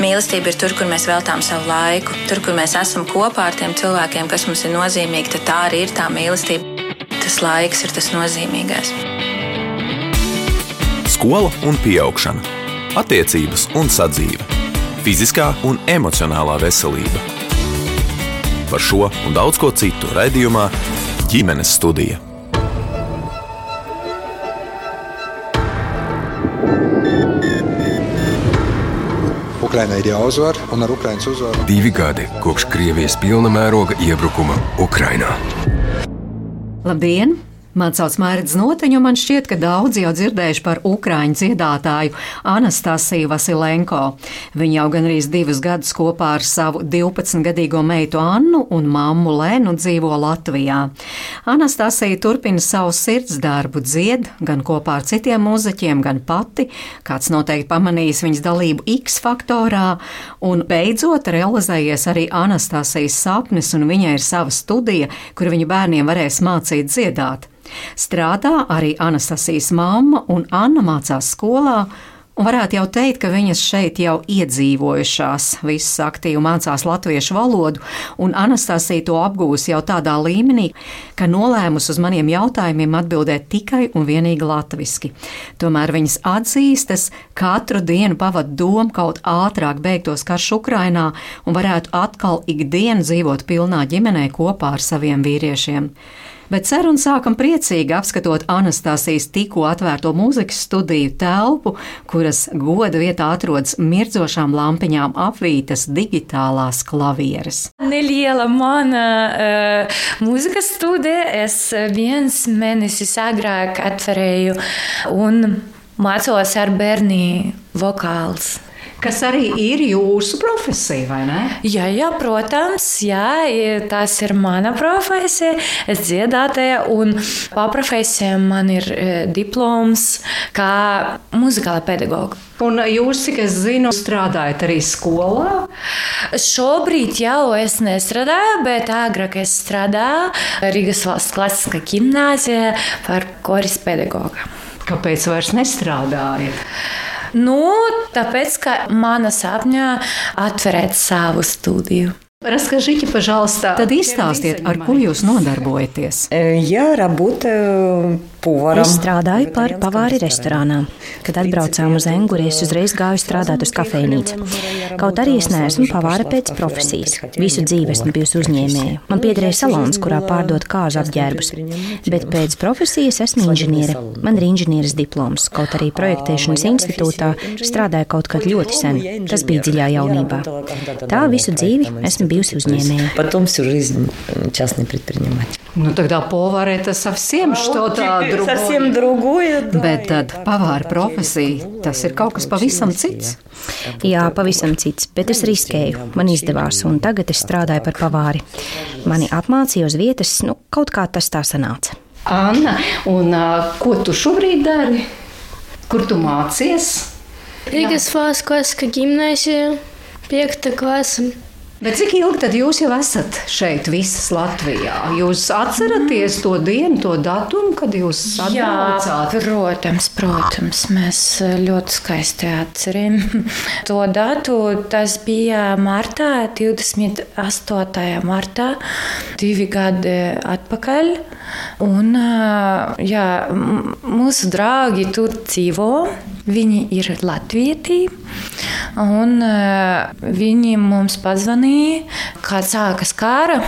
Mīlestība ir tur, kur mēs veltām savu laiku, tur, kur mēs esam kopā ar tiem cilvēkiem, kas mums ir nozīmīgi. Tad tā arī ir tā mīlestība. Tas laiks ir tas nozīmīgais. Skola un augšana, attiecības un sadzīve, fiziskā un emocionālā veselība. Par šo un daudz ko citu raidījumā ģimenes studija. Ukraiņai ir jāuzvar, un ar Ukraiņas uzvaru divi gadi kopš Krievijas pilna mēroga iebrukuma Ukrajinā. Labdien! Man sauc Mārcis Noteņš, un man šķiet, ka daudzi jau dzirdējuši par ukrāņu dziedātāju Anastasiju Vasilenko. Viņa jau gan arī divus gadus kopā ar savu 12-gadīgo meitu Annu un mammu Lēnu dzīvo Latvijā. Anastasija turpina savu sirds darbu, dzied gan kopā ar citiem muzeķiem, gan pati. Kāds noteikti pamanījis viņas dalību X faktorā, un beidzot realizējies arī Anastasijas sapnis, un viņai ir sava studija, kur viņa bērniem varēs mācīt dziedāt. Strādā arī Anastasijas mamma, un Anna mācās skolā. Un varētu jau teikt, ka viņas šeit jau iedzīvojušās, visas aktīvi mācās latviešu valodu, un Anastasija to apgūs jau tādā līmenī, ka nolēmus uz maniem jautājumiem atbildēt tikai un vienīgi latviski. Tomēr viņas atzīstas, katru dienu pavadu domu kaut ātrāk beigtos karš Ukrainā un varētu atkal ikdienu dzīvot pilnā ģimenē kopā ar saviem vīriešiem bet sarunu sākam priecīgi apskatot Anastasijas tikko atvērto mūzikas studiju telpu, kuras goda vietā atrodas mirdzošām lampiņām apvītas digitālās klavieres. Neliela mana uh, mūzikas studija, es viens mēnesis agrāk atverēju un mācos ar bērni vokāls kas arī ir jūsu profesija, vai ne? Jā, jā protams, jā, tas ir mana profesija. Es dziedātāja un paprofesija man ir e, diploms kā muzikāla pedagoga. Un jūs, cik es zinu, strādājat arī skolā? Šobrīd jau es nestrādāju, bet agrāk es strādāju Rīgas valsts klasiskā gimnāzijā par koris pedagogu. Kāpēc vairs nestrādājat? Nu, tāpēc, ka mana sapņā atverēt savu studiju. Расскажите, пожалуйста, tad izstāstiet, ar ko jūs nodarbojaties? Я работаю поваром. Es strādāju par pavāri restorānā. Kad atbraucām uz Enguri, es uzreiz gāju strādāt uz kafejnīcu. Kaut arī es neesmu pavāra pēc profesijas. Visu dzīvi esmu bijusi uzņēmēja. Man piederēja salons, kurā pārdot kāzu apģērbus. Bet pēc profesijas esmu inženiere. Man ir inženieris diploms. Kaut arī projektēšanas institūtā strādāju kaut kad ļoti sen. Tas bija dziļā jaunībā. Tā visu dzīvi esmu bijusi uzņēmēja. Потом всю жизнь частный предприниматель. Nu, тогда повар это совсем что-то другое. Совсем другое. Да. Bet tad pavāra profesija, tas ir kaut kas pavisam cits. Jā, pavisam cits, bet es riskēju. Man izdevās, un tagad es strādāju par pavāri. Mani apmācīja uz vietas, nu, kaut kā tas tā sanāca. Anna, un uh, ko tu šobrīd dari? Kur tu mācies? Rīgas valsts klasiskā gimnāzija, 5. klasa. Bet cik ilgi tad jūs jau esat šeit, visas Latvijā? Jūs atceraties to dienu, to datumu, kad jūs atbraucāt? Jā, protams, protams, mēs ļoti skaisti atceramies to datu. Tas bija martā, 28. martā, divi gadi atpakaļ. Un, jā, mūsu draugi tur dzīvo. Viņi ir latvieti. Un, uh, viņi mums pazvanīja, kad sākas kara.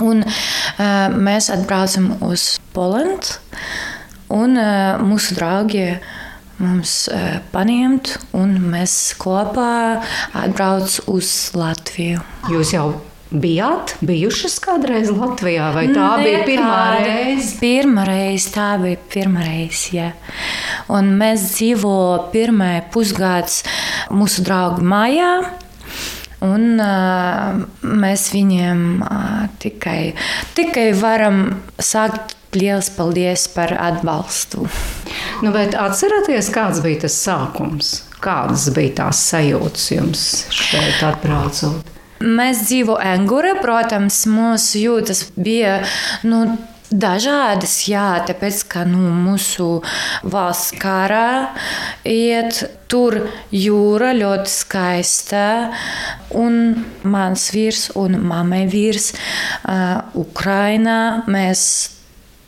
Un, uh, mēs atbraucam uz Poliju. Un uh, mūsu draugi mums paņemt, un mēs kopā atbraucam uz Latviju. Jūs jau bijāt bijušas kādreiz Latvijā, vai tā ne, bija pirmā reize? Pirmā reize, tā bija pirmā reize. Jā. Un mēs dzīvojam pirmā pusgads mūsu draugu mājā. Un, uh, mēs viņiem uh, tikai, tikai varam sākt liels paldies par atbalstu. Nu, bet atcerieties, kāds bija tas sākums? Kādas bija tās sajūtas jums šeit atbraucot? Mēs dzīvojam Angurā, protams, mūsu jūtas bija. Nu, Dažādas, jā, tāpēc ka nu, mūsu valsts karā iet tur jūra ļoti skaista. Un mans vīrs un mammai vīrs uh, Ukrainā mēs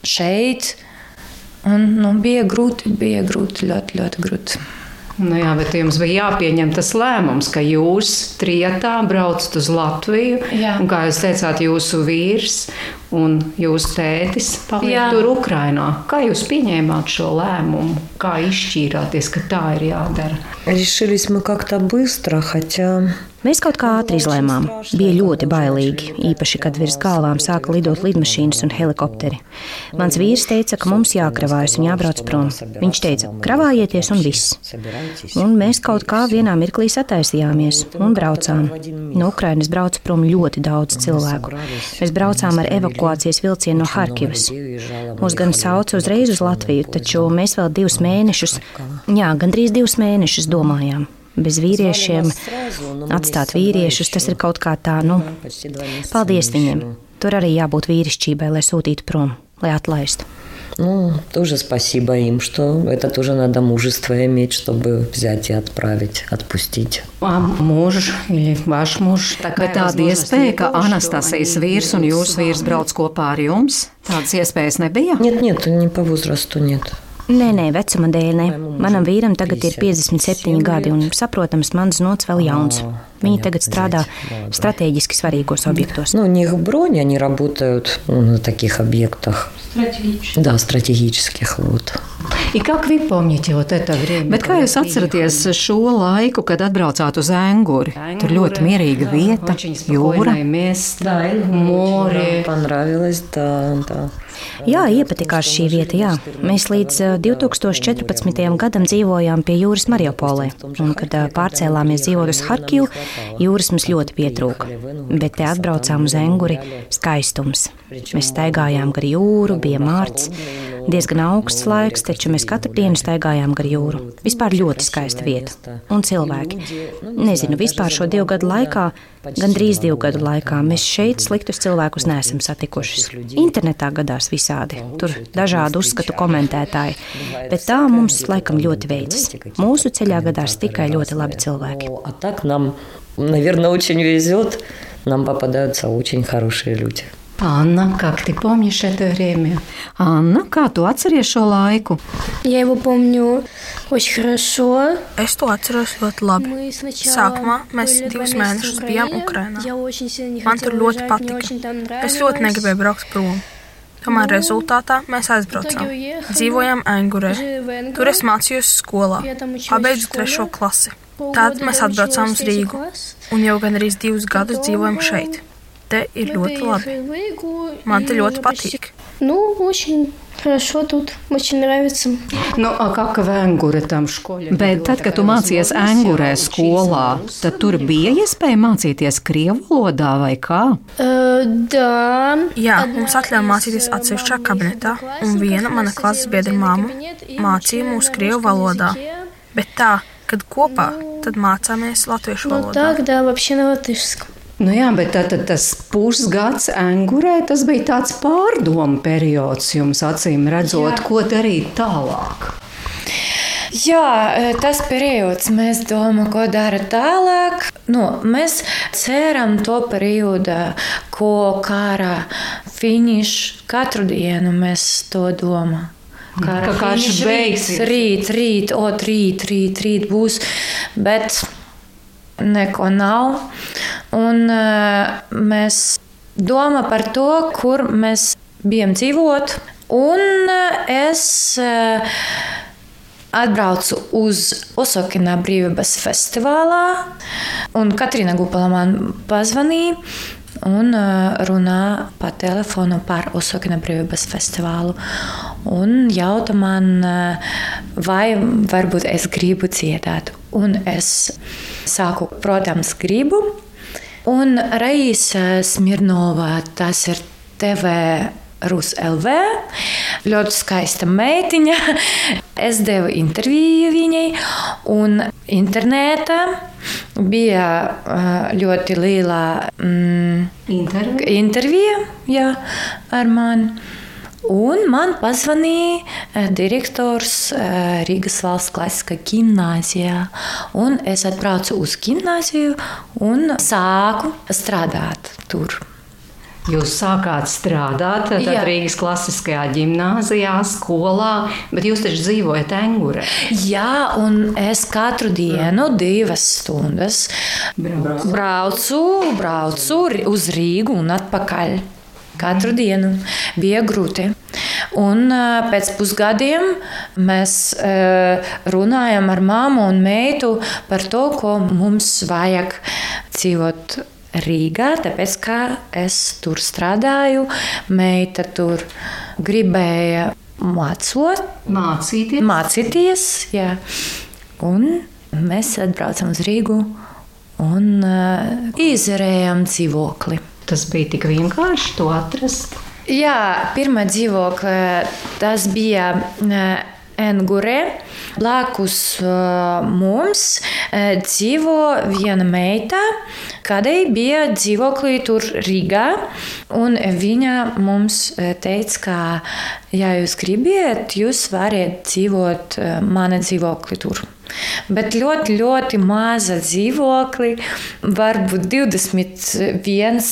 šeit. Un, nu, bija grūti, bija grūti, ļoti, ļoti grūti. Nu jā, bet jums bija jāpieņem tas lēmums, ka jūs trijotā braucat uz Latviju. Jā. Un, kā jūs teicāt, jūsu vīrs un jūsu tētis paliek jā. tur Ukrainā. Kā jūs pieņēmāt šo lēmumu? Kā izšķīrāties, ka tā ir jādara? Решились мы как-то быстро, хотя Mēs kaut kā ātri izlēmām. Bija ļoti bailīgi, īpaši, kad virs galvām sāka lidot lidmašīnas un helikopteri. Mans vīrs teica, ka mums jākravājas un jābrauc prom. Viņš teica, kravājieties un viss. Un mēs kaut kā vienā mirklī sataisījāmies un braucām. No Ukrainas brauca prom ļoti daudz cilvēku. Mēs braucām ar evakuācijas vilcienu no Harkivas. Mūs gan sauca uzreiz uz Latviju, taču mēs vēl divus mēnešus, jā, gandrīz divus mēnešus domājām bez vīriešiem, atstāt vīriešus, tas ir kaut kā tā, nu, paldies viņiem. Tur arī jābūt vīrišķībai, lai sūtītu prom, lai atlaistu. Ну, тоже спасибо им, что это тоже надо мужество иметь, чтобы взять и отправить, отпустить. А муж или ваш муж? Bet tāda iespēja, ka Anastasijas vīrs un jūsu vīrs brauc kopā ar jums, tādas iespējas nebija? Нет, нет, не по возрасту нет. Nē, nē, vecuma dēļ. Ne. Manam vīram tagad ir 57 gadi, un, saprotams, mans nots vēl jauns. Viņi tagad strādā strateģiski svarīgos objektos. Ну, у них бронь, они работают на таких объектах. Стратегических. Да, стратегических. Вот. И как вы помните вот это время? Bet kā jūs atceraties šo laiku, kad atbraucāt uz Enguri? Tur ļoti mierīga vieta, jūra, more. Понравилось, да, да. Jā, iepatikās šī vieta, jā. Mēs līdz 2014. gadam dzīvojām pie jūras Mariupolē, un kad pārcēlāmies dzīvot uz Harkivu, jūras mums ļoti pietrūka. Bet te atbraucām uz Enguri - skaistums. Mēs staigājām gar jūru, bija mārts. Diezgan augsts laiks, taču mēs katru dienu staigājām gar jūru. Vispār ļoti skaista vieta. Un cilvēki. Nezinu, vispār šo divu gadu laikā, gandrīz divu gadu laikā, mēs šeit sliktus cilvēkus neesam satikuši. Internetā gadās visādi, tur dažādi uzskatu komentētāji, bet tā mums laikam ļoti veicas. Mūsu ceļā gadās tikai ļoti labi cilvēki. Наверное, очень везет. Нам попадаются очень хорошие люди. Анна, как ты помнишь это время? Анна, kā tu atceries šo laiku? Я его помню очень хорошо. Es to atceros ļoti labi. Sākumā mēs divus mēnešus bijām Ukrainā. Man tur ļoti patika. Es ļoti negribēju braukt prom. Tomēr rezultātā mēs aizbraucām. Dzīvojām Angurē. Tur es mācījos skolā, pabeidzu trešo klasi. Tad mēs atbraucām uz Rīgu un jau gandrīz divus gadus dzīvojam šeit te ir ļoti labi. Man te ļoti patīk. Ну, очень Хорошо тут, очень нравится. Nu, kā ka Vēngure tam skolā? Bet tad, kad tu mācījies Angurē skolā, tad tur bija iespēja mācīties krievu valodā vai kā? Uh, да. Jā, mums atļāva mācīties atsevišķā kabinetā, un viena mana klases biedra māma mācīja mūs krievu valodā. Bet tā, kad kopā, tad mācāmies latviešu valodā. Ну, так, да, вообще на латышском. Nu jā, bet tā, tā, tas pusgads angurē, tas bija tāds pārdomu periods jums, acīm redzot, jā. ko darīt tālāk. Jā, tas periods, mēs domājam, ko dara tālāk. Nu, mēs ceram to periodu, ko kara finišs katru dienu mēs to domājam. Kā karš beigsies. Rīt, rīt, ot, rīt, rīt, rīt būs. Bet neko nav. Un mēs domājam par to, kur mēs bijām dzīvot. Un es atbraucu uz Osakina brīvības festivālā, un Katrīna Gupala man pazvanīja un runā pa telefonu par Osakina brīvības festivālu. Un jauta man, vai varbūt es gribu dziedāt. Un es saku, protams, gribu. Un Raisa Smirnova, tas ir TV Rus LV. Ļoti skaista meitiņa. Es devu interviju viņai, un internetā bija ļoti liela mm, intervija, intervija jā, ar mani. Un man pazvanīja eh, direktors eh, Rīgas valsts klasiskā gimnājā. Es atbraucu uz gimnāziju un sāku strādāt tur. Jūs sākāt strādāt Rīgas klasiskajā gimnājā, skolā, bet jūs taču dzīvojat Engurē. Jā, un es katru dienu divas stundas braucu, braucu uz Rīgu un atpakaļ. Katru dienu bija grūti. Un pēc pusgadiem mēs runājam ar māmu un meitu par to, ko mums vajag dzīvot Rīgā, tāpēc ka es tur strādāju. Meita tur gribēja mācot, mācīties. mācīties jā. un mēs atbraucam uz Rīgu un uh, izrējām dzīvokli. Tas bija tik vienkārši to atrast. Jā, pirmā dzīvokļa tas bija Engurē. Blakus mums dzīvo viena meita, kādai bija dzīvoklī tur Rīgā. Viņa mums teica, ka, ja jūs gribat, jūs varat dzīvot manā dzīvoklī tur. Bet ļoti, ļoti maza dzīvokli, varbūt 21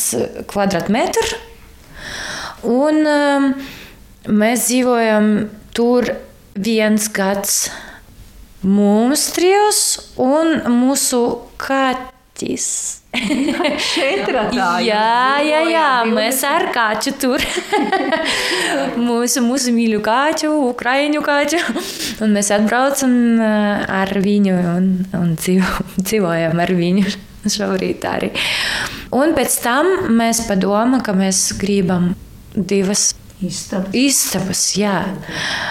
kvadrātmetru. Un um, mēs dzīvojam tur viens gads mums trijos un mūsu kaķis. Šeit ir tā līnija. Jā, jā, jā, mēs ar kāču tur. mūsu, mūsu mīļu kāču, ukraiņu kāču. Un mēs atbraucam uh, ar viņu un, un dzīvo, dzīvojam ar viņu šorīt arī. Un pēc tam mēs padomājam, ka mēs gribam divas Istabas. istabas. Jā,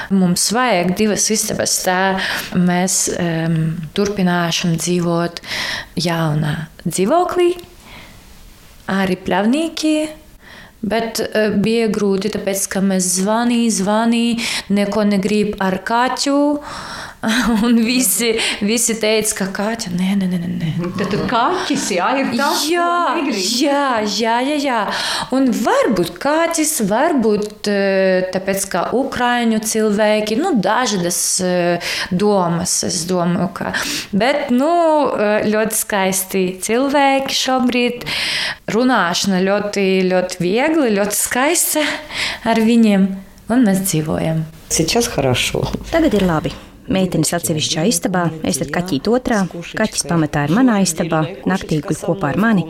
mums vajag divas istabas. Tā mēs um, turpināsim dzīvot jaunā dzīvoklī, arī pļavnīgi. Bet uh, bija grūti, tāpēc ka mēs zvanījām, zvanījām, neko negrib ar kaķu. Un visi, visi teica, ka kaķa, nē, nē, nē, nē. Tad kaķis, jā, ir tas, jā, jā, jā, jā, jā. Un varbūt kaķis, varbūt tāpēc, ka ukraiņu cilvēki, nu, dažādas domas, es domāju, ka. Bet, nu, ļoti skaisti cilvēki šobrīd. Runāšana ļoti, ļoti viegli, ļoti skaista ar viņiem. Un mēs dzīvojam. Сейчас хорошо. Tagad ir labi. Meitenes atsevišķā istabā, es tad kaķīt otrā, kaķis pamatā ir manā istabā, naktī guļ kopā ar mani.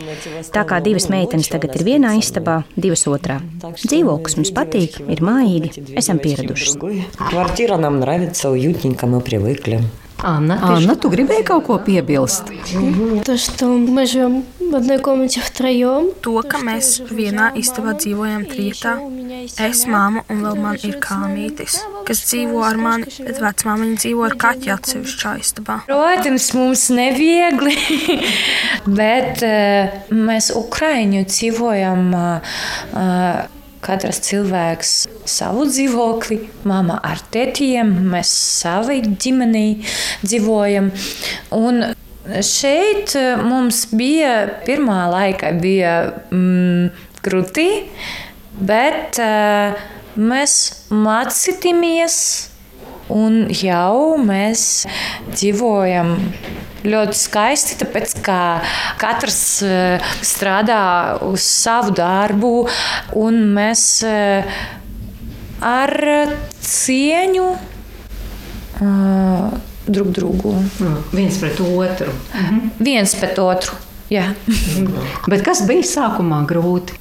Tā kā divas meitenes tagad ir vienā istabā, divas otrā. Dzīvoklis mums patīk, ir mājīgi, esam pieradušas. Kvartīra нам нравится, уютненько мы привыкли. Анна, Анна, tu gribēji kaut ko piebilst? То, что мы живем в одной комнате втроем. To, ka mēs vienā istabā dzīvojam trijotā, es, māma un vēl man ir kāmītis, kas dzīvo ar mani, bet vecmāmiņa dzīvo ar kaķi atsevišķā istabā. Protams, mums neviegli, bet uh, mēs Ukraiņu dzīvojam. Uh, uh, Katrs cilvēks savu dzīvokli, mama ar tētiem, mēs savai ģimenei dzīvojam. Un šeit mums bija pirmā laika bija mm, grūti, bet uh, mēs mācījāmies un jau mēs dzīvojam ļoti skaisti, tāpēc ka katrs strādā uz savu darbu, un mēs ar cieņu drug drugu. Viens pret otru. Mhm. Viens pret otru. Jā. Bet kas bija sākumā grūti?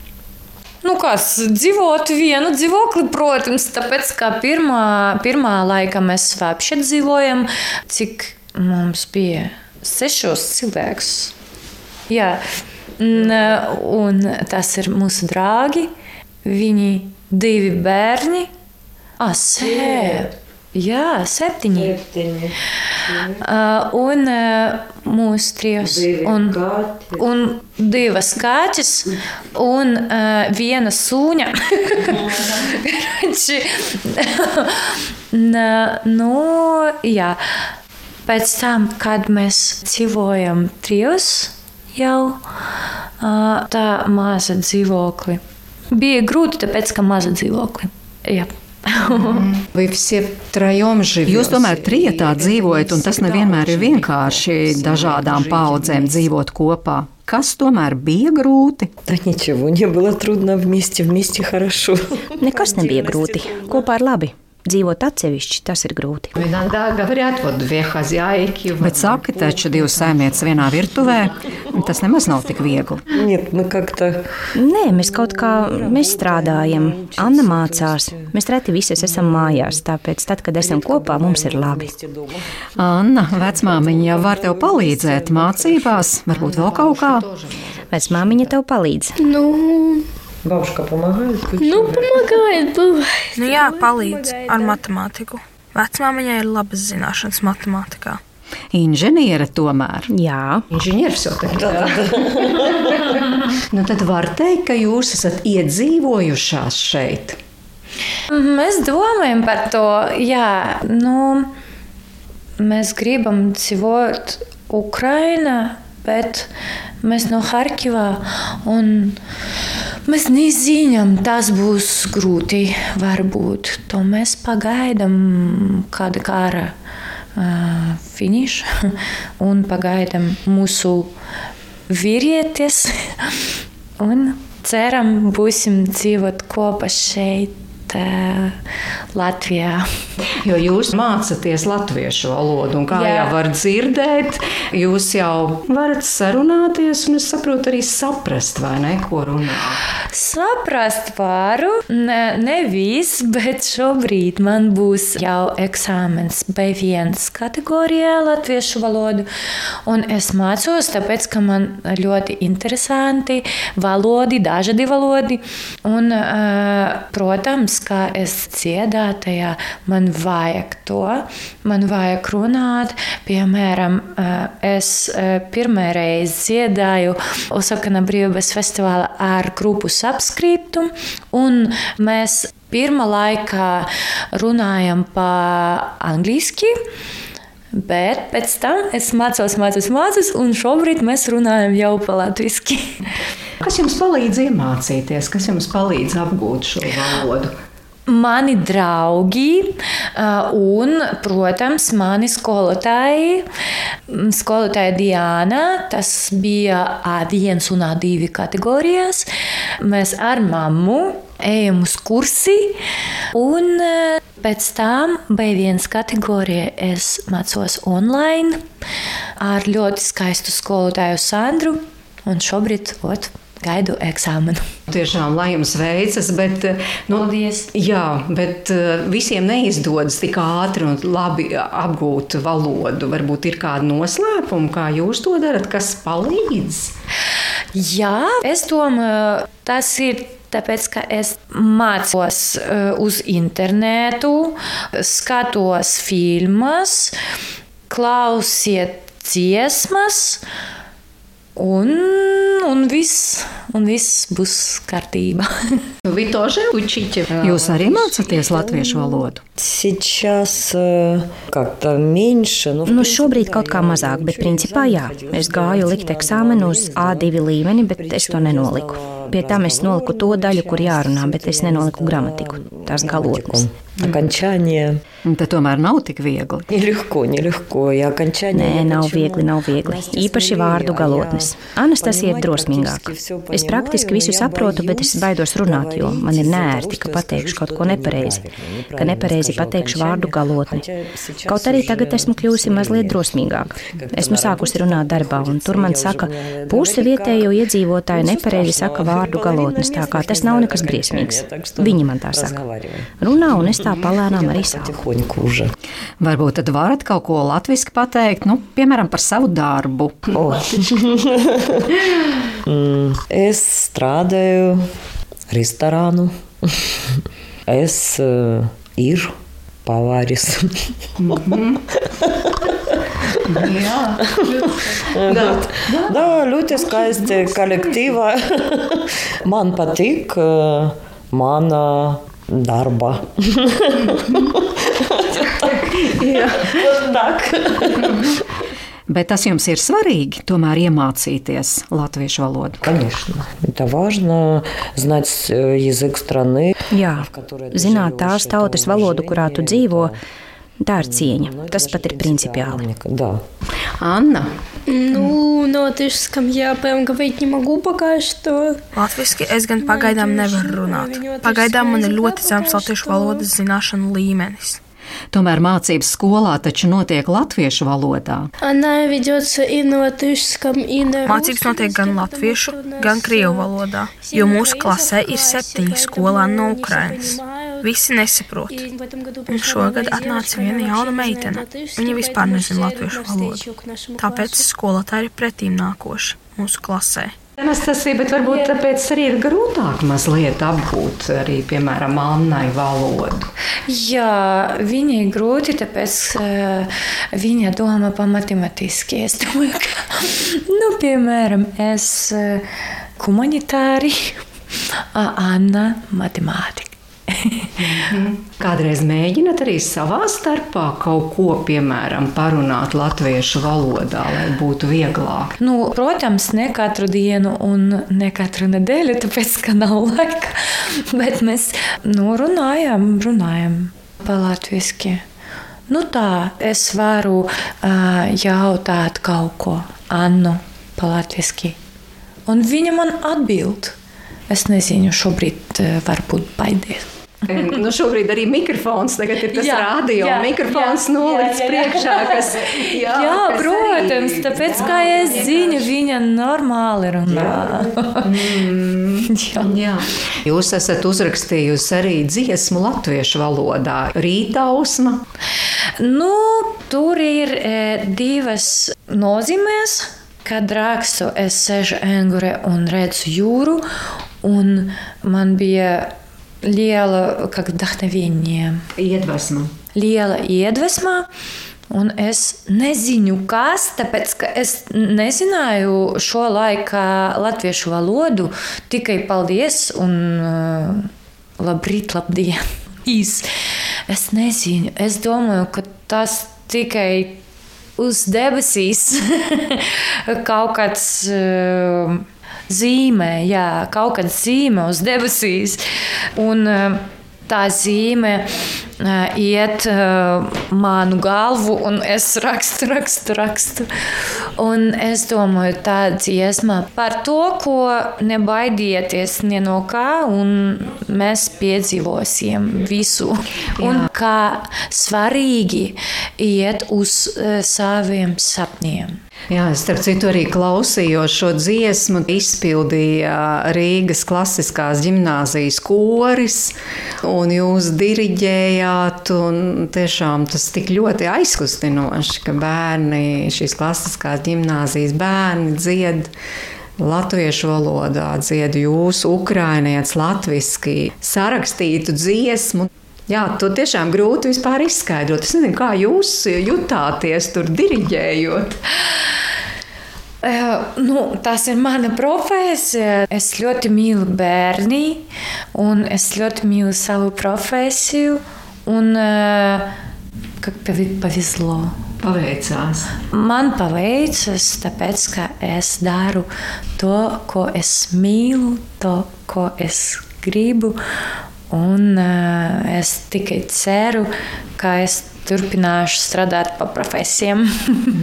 Nu, kas dzīvot vienu dzīvokli, protams, tāpēc ka pirmā, pirmā laika mēs vapši dzīvojam, cik mums bija sešos cilvēkus. Jā, un tas ir mūsu draugi, viņi divi bērni. Ah, sēp! Jā, septiņi. septiņi. Uh, un uh, mūsu trijos. Un, un divas kaķis un uh, viena sūņa. nu, jā. Pēc tam, kad mēs dzīvojam trijos, jau tā maza dzīvokli. Bija grūti, tāpēc, ka maza dzīvokli. Jā. Vai visiem trījiem dzīvojat? Jūs tomēr trijotā dzīvojat, un tas nevienmēr ir vienkārši dažādām paudzēm dzīvot kopā. Kas tomēr bija grūti? Nekas nebija grūti. Kopā ir labi dzīvot atsevišķi, tas ir grūti. Bet saka, taču divas saimniecības vienā virtuvē, tas nemaz nav tik viegli. Nē, mēs kaut kā mēs strādājam, Anna mācās. Mēs reti visas esam mājās, tāpēc tad, kad esam kopā, mums ir labi. Anna, vecmāmiņa jau var tev palīdzēt mācībās, varbūt vēl kaut kā. Vecmāmiņa tev palīdz. Nu. Бабушка помогает? nu помогает, бывает. Nu jā, palīdz ar matemātiku. Vecmāmiņai ir labas zināšanas matemātikā. Inženiere tomēr. Jā, Inženieris jau tādā. nu tad var teikt, ka jūs esat iedzīvojušās šeit. Mēs domājam par to, jā, nu, mēs gribam dzīvot Ukrainā, bet mēs no Harkivā un mēs nezinām, tas būs grūti. Varbūt to mēs pagaidām kāda kara uh, finiša un pagaidām mūsu vīrietis un ceram, būsim dzīvot kopā šeit. Uh, Latvijā. Jo jūs mācāties latviešu valodu, un kā Jā. Jau var dzirdēt, jūs jau varat sarunāties, un es saprotu, arī saprast, vai ne, ko runā. Saprast varu, ne, ne viss, bet šobrīd man būs jau eksāmens B1 kategorijā latviešu valodu. Un es mācos, tāpēc, ka man ļoti interesanti valodi, dažādi valodi. Un, uh, protams, kā es dziedātajā, man vajag to, man vajag runāt. Piemēram, uh, es uh, pirmā reize dziedāju Osakana brīvības festivālā ar grupu subscriptu, un mēs pirmā laikā runājam pa angliski. Bet pēc tam es mācos, mācos, mācos, un šobrīd mēs runājam jau pa latviešu. Kas jums palīdz iemācīties, kas jums palīdz apgūt šo valodu? Mani draugi uh, un, protams, mani skolotāji. Mm, Skolotāja Diana, tas bija A1 un A2 kategorijās. Mēs ar mammu ejam uz kursi, un uh, pēc tam B1 kategorijā es mācos online ar ļoti skaistu skolotāju Sandru, un šobrīd ot, gaidu eksāmenu. Tiešām, lai jums veicas, bet, nu, Paldies. jā, bet eh, visiem neizdodas tik ātri un labi apgūt valodu. Varbūt ir kāda noslēpuma, kā jūs to darat, kas palīdz. Jā, es domāju, tas ir. Tāpēc, ka es mācos uh, uz internetu, skatos filmas, klausiet dziesmas, un, un, viss, un viss būs kārtībā. Вы тоже учите? Jūs arī mācāties latviešu valodu? Сейчас э, как-то меньше. Ну, в Nu, принципе, šobrīd да, kaut kā я mazāk, bet ничего не principā jā. проходила. Es gāju likt eksāmenu uz A2 līmeni, bet es to nenoliku. Pie tam es noliku to daļu, kur jārunā, bet es nenoliku gramatiku, tās galotnes. Окончание Un Tad tomēr nav tik viegli. нелегко, нелегко. И окончание Nē, я nav почему? viegli, nav viegli. Настя Īpaši смелее, vārdu а galotnes. я Anastasija ir понимать drosmīgāka. практически всё Es praktiski понимаю, visu но я saprotu, bet es боюсь baidos runāt, jo man ir говорить из-за nērti, того, ka что я pateikšu скажу kaut ko что-то nepareizi, неправильно, ka неправильно nepareizi скажу pateikšu окончание, vārdu galotni. хотя сейчас Kaut arī уже tagad esmu kļuvusi mazliet drosmīgāka. Esmu sākusi runāt darbā, un tur man saka, puse vietējo iedzīvotāju nepareizi saka vārdu vārdu galotnes, tā kā tas nav nekas briesmīgs. Viņi man tā saka. Runā, un es tā palēnām arī sāku. Varbūt tad varat kaut ko latviski pateikt, nu, piemēram, par savu darbu. Oh. es strādāju restorānu. es uh, ir. Поварис. Да, ļutiskais kolektīva man patīk mana darba. Так. Bet tas jums ir svarīgi, tomēr iemācīties latviešu valodu. Конечно. Это важно знать э, язык страны. Jā, zināt tās tautas valodu, kurā tu dzīvo, tā ir cieņa. Tas pat ir principiāli. Anna. Ну, на латышском я прям говорить не могу пока что. Latviski es gan pagaidām nevaru runāt. Pagaidām man ir ļoti zems latviešu valodas zināšanu līmenis. Tomēr mācības skolā taču notiek latviešu valodā. Mācības notiek gan latviešu, gan krievu valodā, jo mūsu klasē ir septiņi skolāni no Ukrainas. Visi nesaprot. Un šogad atnāca viena jauna meitene. Viņa vispār nezina latviešu valodu. Tāpēc skolotāji ir pretīm nākoši mūsu klasē. Anastasija, bet varbūt tāpēc arī ir grūtāk mazliet apgūt arī, piemēram, Annai valodu. Jā, viņai grūti, tāpēc uh, viņa domā pa matemātiski. Es domāju, ka, nu, piemēram, es uh, humanitāri, Anna matemātika. Kādreiz mēģināt arī savā starpā kaut ko, piemēram, parunāt latviešu valodā, lai būtu vieglāk? Nu, protams, ne katru dienu un ne katru nedēļu, tāpēc, ka nav laika. Bet mēs nu, runājam, runājam pa latviešu. Nu tā, es varu uh, jautāt kaut ko Annu pa latviešu. Un viņa man atbild. Es nezinu, šobrīd uh, varbūt baidies nu, šobrīd arī mikrofons ir tas jā, radio. Jā, mikrofons nolikts priekšā. Kas, jā, jā kas protams, arī, tāpēc kā es zinu, viņa normāli runā. Mm, jā. Jā. Jūs esat uzrakstījusi arī dziesmu latviešu valodā, rītausma. Nu, tur ir e, divas nozīmes. Kad rakstu, es sēžu angurē un redzu jūru, un man bija liela kā dahnevienie. Iedvesma. Liela iedvesma. Un es nezinu, kas, tāpēc ka es nezināju šo laiku latviešu valodu. Tikai paldies un uh, labrīt, labdien! Īs. Es nezinu, es domāju, ka tas tikai uz debesīs kaut kāds. Uh, zīmē, jā, kaut kāda zīme uz debesīs. Un, eh, tā zīme uh, iet uh, manu galvu, un es rakstu, rakstu, rakstu. Un es domāju, tā dziesma par to, ko nebaidieties ne no kā, un mēs piedzīvosim visu. Jā. Un kā svarīgi iet uz saviem sapņiem. Jā, es starp citu arī klausījos šo dziesmu. Izpildīja Rīgas klasiskās gimnāzijas koris, un jūs diriģējāt. Tiešām tas tik ļoti aizkustinoši, ka bērni, šīs klasiskās gimnāzijas bērni dzied. Latviešu valodā dzied jūsu ukrānietis, latviešu sarakstītu dziesmu. Jā, to tiešām grūti vispār izskaidrot. Es nezinu, kā jūs jutāties tur diriģējot. Uh, nu, tas ir mana profesija. Es ļoti mīlu bērnu, un es ļoti mīlu savu profesiju. Un, eh, uh, kā pavislo? Paveicās. Man paveicās, tāpēc ka es daru to, ko es mīlu, to, ko es gribu. Un uh, es tikai ceru, ka es turpināšu strādāt pa profesijām.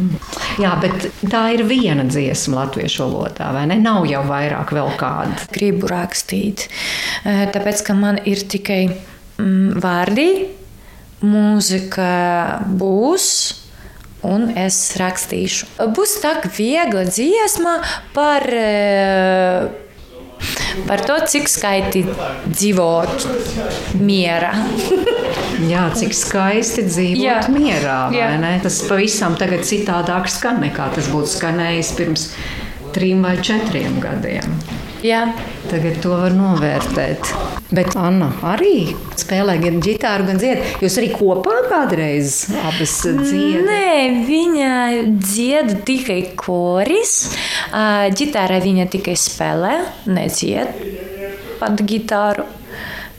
Jā, bet tā ir viena dziesma latviešu valodā, vai ne? Nav jau vairāk vēl kāda. Gribu rakstīt, tāpēc ka man ir tikai mm, vārdi, mūzika būs. Un es rakstīšu. Būs tā viegla dziesma par uh, par to, cik skaisti dzīvot mierā. Jā, cik skaisti dzīvot Jā. mierā. Tas pavisam tagad citādāk skan nekā tas būtu skanējis pirms trim vai četriem gadiem. Jā. Tagad to var novērtēt. Bet Anna arī spēlē gan ģitāru, gan dziedā. Jūs arī kopā kādreiz abas dziedat? Nē, viņa dzied tikai koris. Ģitārā viņa tikai spēlē, nedzied pat ģitāru.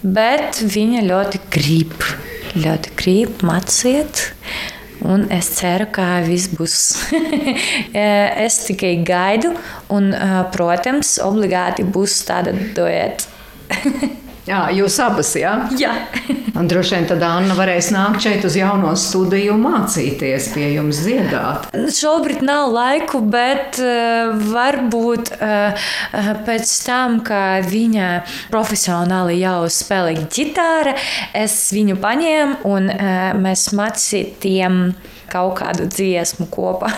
Bet viņa ļoti grib, ļoti grib mācīt. Un es ceru, ka viss būs. es tikai gaidu, un, protams, obligāti būs tāda dueta. Jā, jūs abas, jā? Jā. Un droši vien tad Anna varēs nākt šeit uz jauno studiju un mācīties pie jums dziedāt. Šobrīd nav laiku, bet uh, varbūt uh, pēc tam, kad viņa profesionāli jau spēlē ģitāru, es viņu paņēmu un mēs mācījām kaut kādu dziesmu kopā.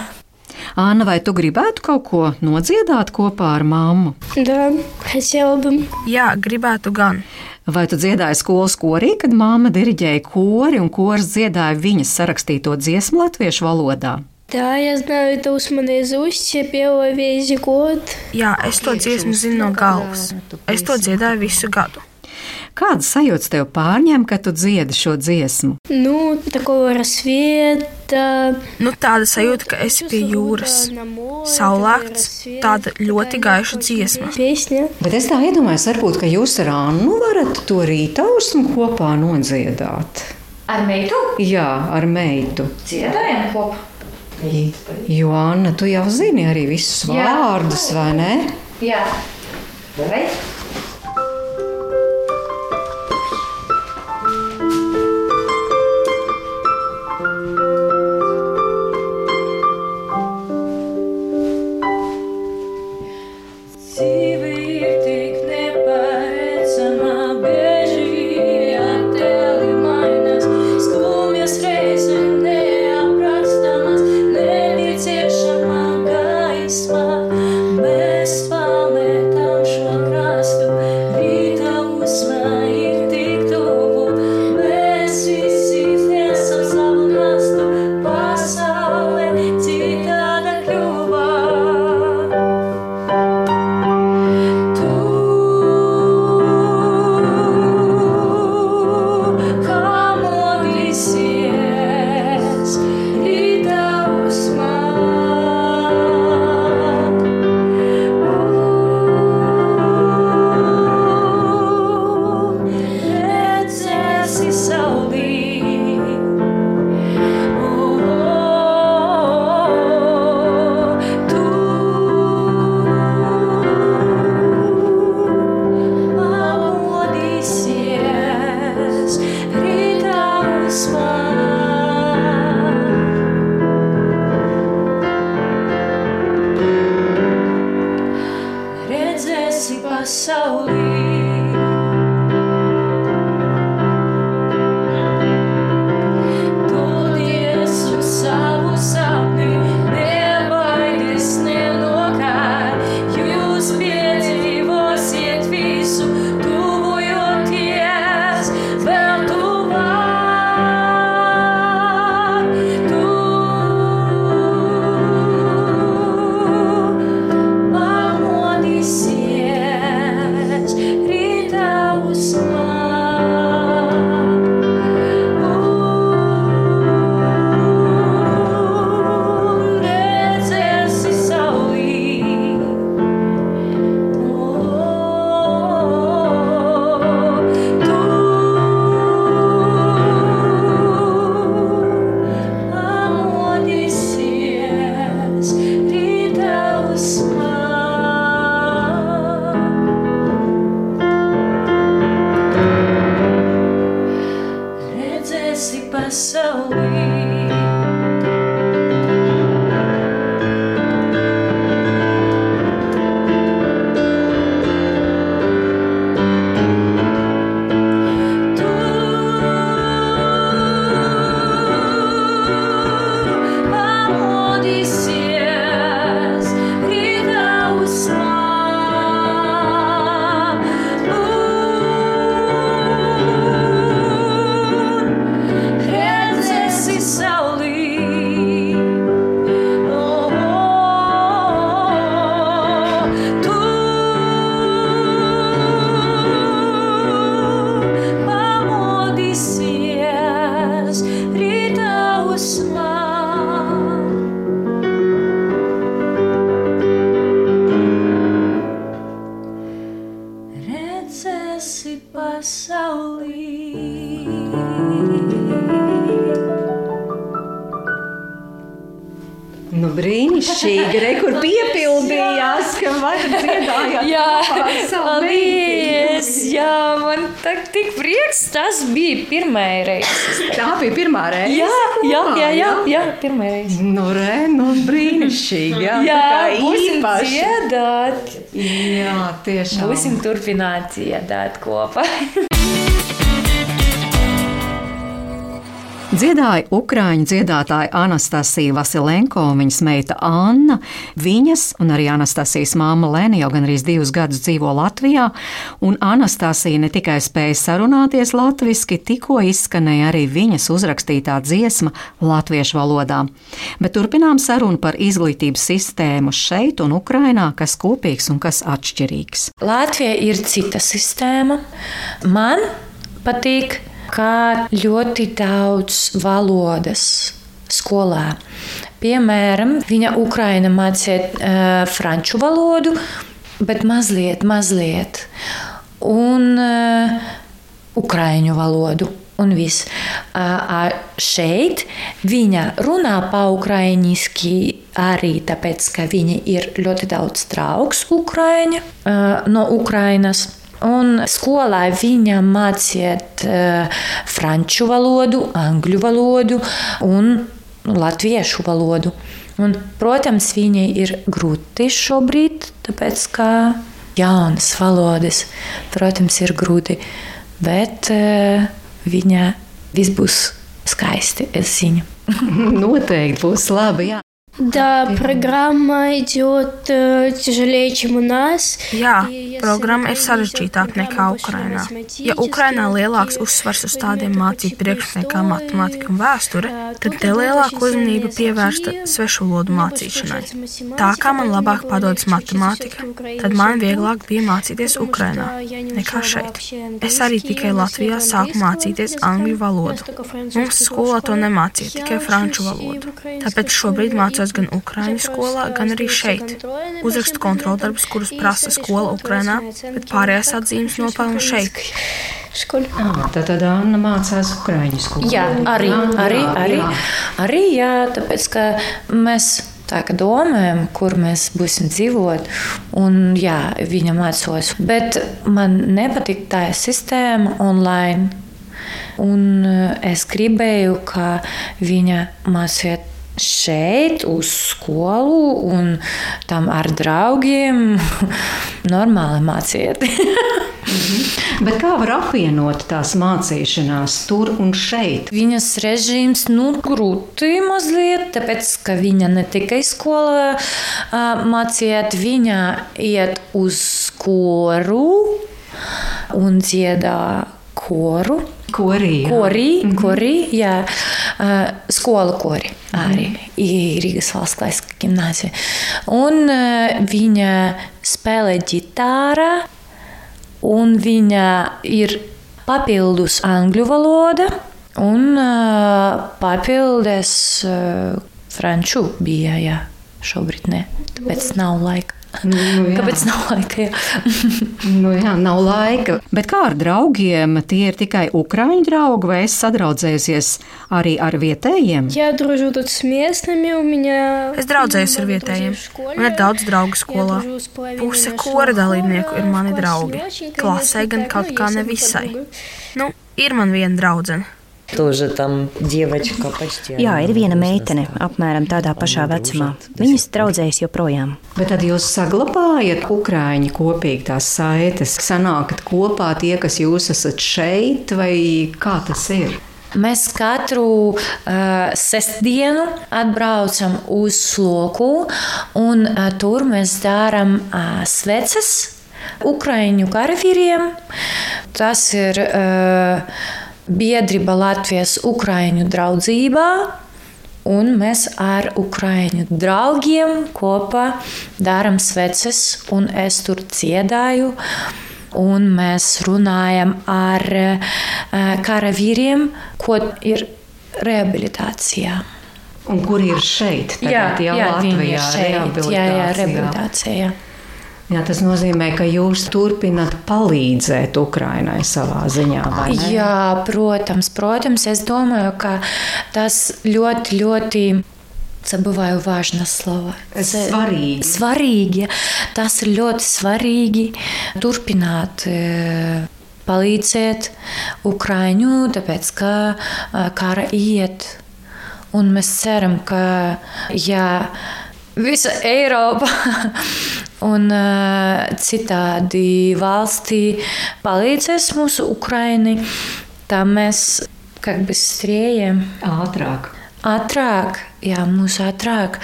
Anna, vai tu gribētu kaut ko nodziedāt kopā ar mammu? Да, хотела бы. Jā, gribētu gan. Vai tu dziedāji skolas korī, kad māma diriģēja kori un kors dziedāja viņas sarakstīto dziesmu latviešu valodā? Да, я знаю это уж наизусть, я пела весь год. Jā, es to dziesmu zinu no galvas. Es to dziedāju visu gadu. Kādas sajūtas tev pārņem, kad tu dziedi šo dziesmu? Nu, svieta, nu, tāda sajūta, ka esi pie jūras. Saulēkts, tāda ļoti gaiša dziesma. Bet es tā iedomājos, varbūt, ka jūs ar Annu varat to rītausmu kopā nodziedāt. Ar meitu? Jā, ar meitu. Dziedājam kopā. Jo Anna, tu jau zini arī visus Jā. vārdus, vai ne? Jā. Vai? Pirmā reize. Tā bija pirmā reize. Jā, jā, jā, jā, jā pirmā reize. Nu, re, nu, brīnišķīgi. Jā, Jā, būsim īpaši. dziedāt. Jā, tiešām. Būsim turpināt dziedāt kopā. Dziedāja ukrāņu dziedātāja Anastasija Vasilenko un viņas meita Anna. Viņas un arī Anastasijas māma Lēna jau gan arī divus gadus dzīvo Latvijā, un Anastasija ne tikai spēja sarunāties latviešu, tikko izskanēja arī viņas uzrakstītā dziesma latviešu valodā. Bet turpinām sarunu par izglītības sistēmu šeit un Ukrainā, kas kopīgs un kas atšķirīgs. Latvija ir cita sistēma. Man patīk, kā ļoti daudz valodas skolā. Piemēram, viņa Ukraina mācīja uh, franču valodu, bet mazliet, mazliet. Un uh, ukraiņu valodu. Un viss. Uh, šeit viņa runā pa-ukrainiski arī tāpēc, ka viņa ir ļoti daudz draugs Ukraiņa, uh, no Ukrainas. Un skolā viņa mācīja uh, franču valodu, angļu valodu un latviešu valodu. Un, protams, viņai ir grūti šobrīd, tāpēc ka jaunas valodas, protams, ir grūti. Bet uh, viņa viss būs skaisti, es zinu. Noteikti būs labi. Jā. Да, программа идет э, тяжелее, чем у нас. Jā, programma ir sarežģītāka nekā Ukrainā. Ja Ukrainā lielāks uzsvars uz tādiem mācību priekšmetiem kā matemātika un vēsture, tad te lielāka uzmanība pievērsta svešu valodu mācīšanai. Tā kā man labāk padodas matemātika, tad man vieglāk bija mācīties Ukrainā nekā šeit. Es arī tikai Latvijā sāku mācīties angļu valodu. Mums skolā to nemācīja, tikai franču valodu. Tāpēc šobrīd mācos gan Ukrāņu skolā, gan arī šeit. Uzrakstu kontroldarbus, kurus prasa skola Ukrainā, bet pārējās atzīmes nopelnu šeit. Ah, tad, tad Anna mācās Ukrāņu skolā. Jā, arī, arī, arī, arī jā, tāpēc, ka mēs tā kā domājam, kur mēs būsim dzīvot, un jā, viņa mācos. Bet man nepatīk tā sistēma online. Un es gribēju, ka viņa mācītu šeit, uz skolu, un tam ar draugiem normāli māciet. Bet kā var apvienot tās mācīšanās tur un šeit? Viņas režīms nu, grūti mazliet, tāpēc ka viņa ne tikai skolā uh, mācīja, viņa iet uz koru un dziedā koru. Korī, korī, korī jā, uh, skola kori arī Rīgas valsts klasiskā gimnāzija. Un uh, viņa spēlē ģitāra, un viņa ir papildus angļu valoda, un uh, papildus franču bija, jā, šobrīd ne, tāpēc nav laika. Nu, jā. Kāpēc nav laika? nu, jā, nav laika. Bet kā ar draugiem? Tie ir tikai ukrāņu draugi, vai es sadraudzējusies arī ar vietējiem? Я дружу тут с местными, у меня... Es draudzējos ar vietējiem. Man ir daudz draugu skolā. Puse kora dalībnieku ir mani draugi. Klasē gan kaut kā nevisai. Nu, ir man viena draudzene. Тоже там девочка почти. Jā, ir viena meitene, apmēram tādā pašā vecumā. Viņas draudzējas joprojām. Bet tad jūs saglabājat ukrāņu kopīgi tās saites, sanākat kopā tie, kas jūs esat šeit, vai kā tas ir? Mēs katru uh, sestdienu atbraucam uz sloku, un uh, tur mēs darām uh, sveces Ukrāņu karavīriem. Tas ir uh, biedrība Latvijas Ukrāņu draudzībā. Un mēs ar ukrāņu draugiem kopā darām sveces, un es tur dziedāju. Un mēs runājam ar uh, karavīriem, ko ir rehabilitācijā. Un kur ir šeit? Tagad, jā, jā, viņi Latvijā, ir šeit, jā, jā, rehabilitācijā. Jā, tas nozīmē, ka jūs turpināt palīdzēt Ukraiņai savā ziņā. vai ne? Jā, protams, protams, es domāju, ka tas ļoti, ļoti Забываю важное слово. Svarīgi. Svarīgi. Tas ir ļoti svarīgi turpināt palīdzēt Ukraiņu, tāpēc ka kara iet. Un mēs ceram, ka ja visa Eiropa un citādi valstī palīdzēs mūsu Ukraiņai, tad mēs как бы быстрее. Ātrāk. Ātrāk, jā, mūs ātrāk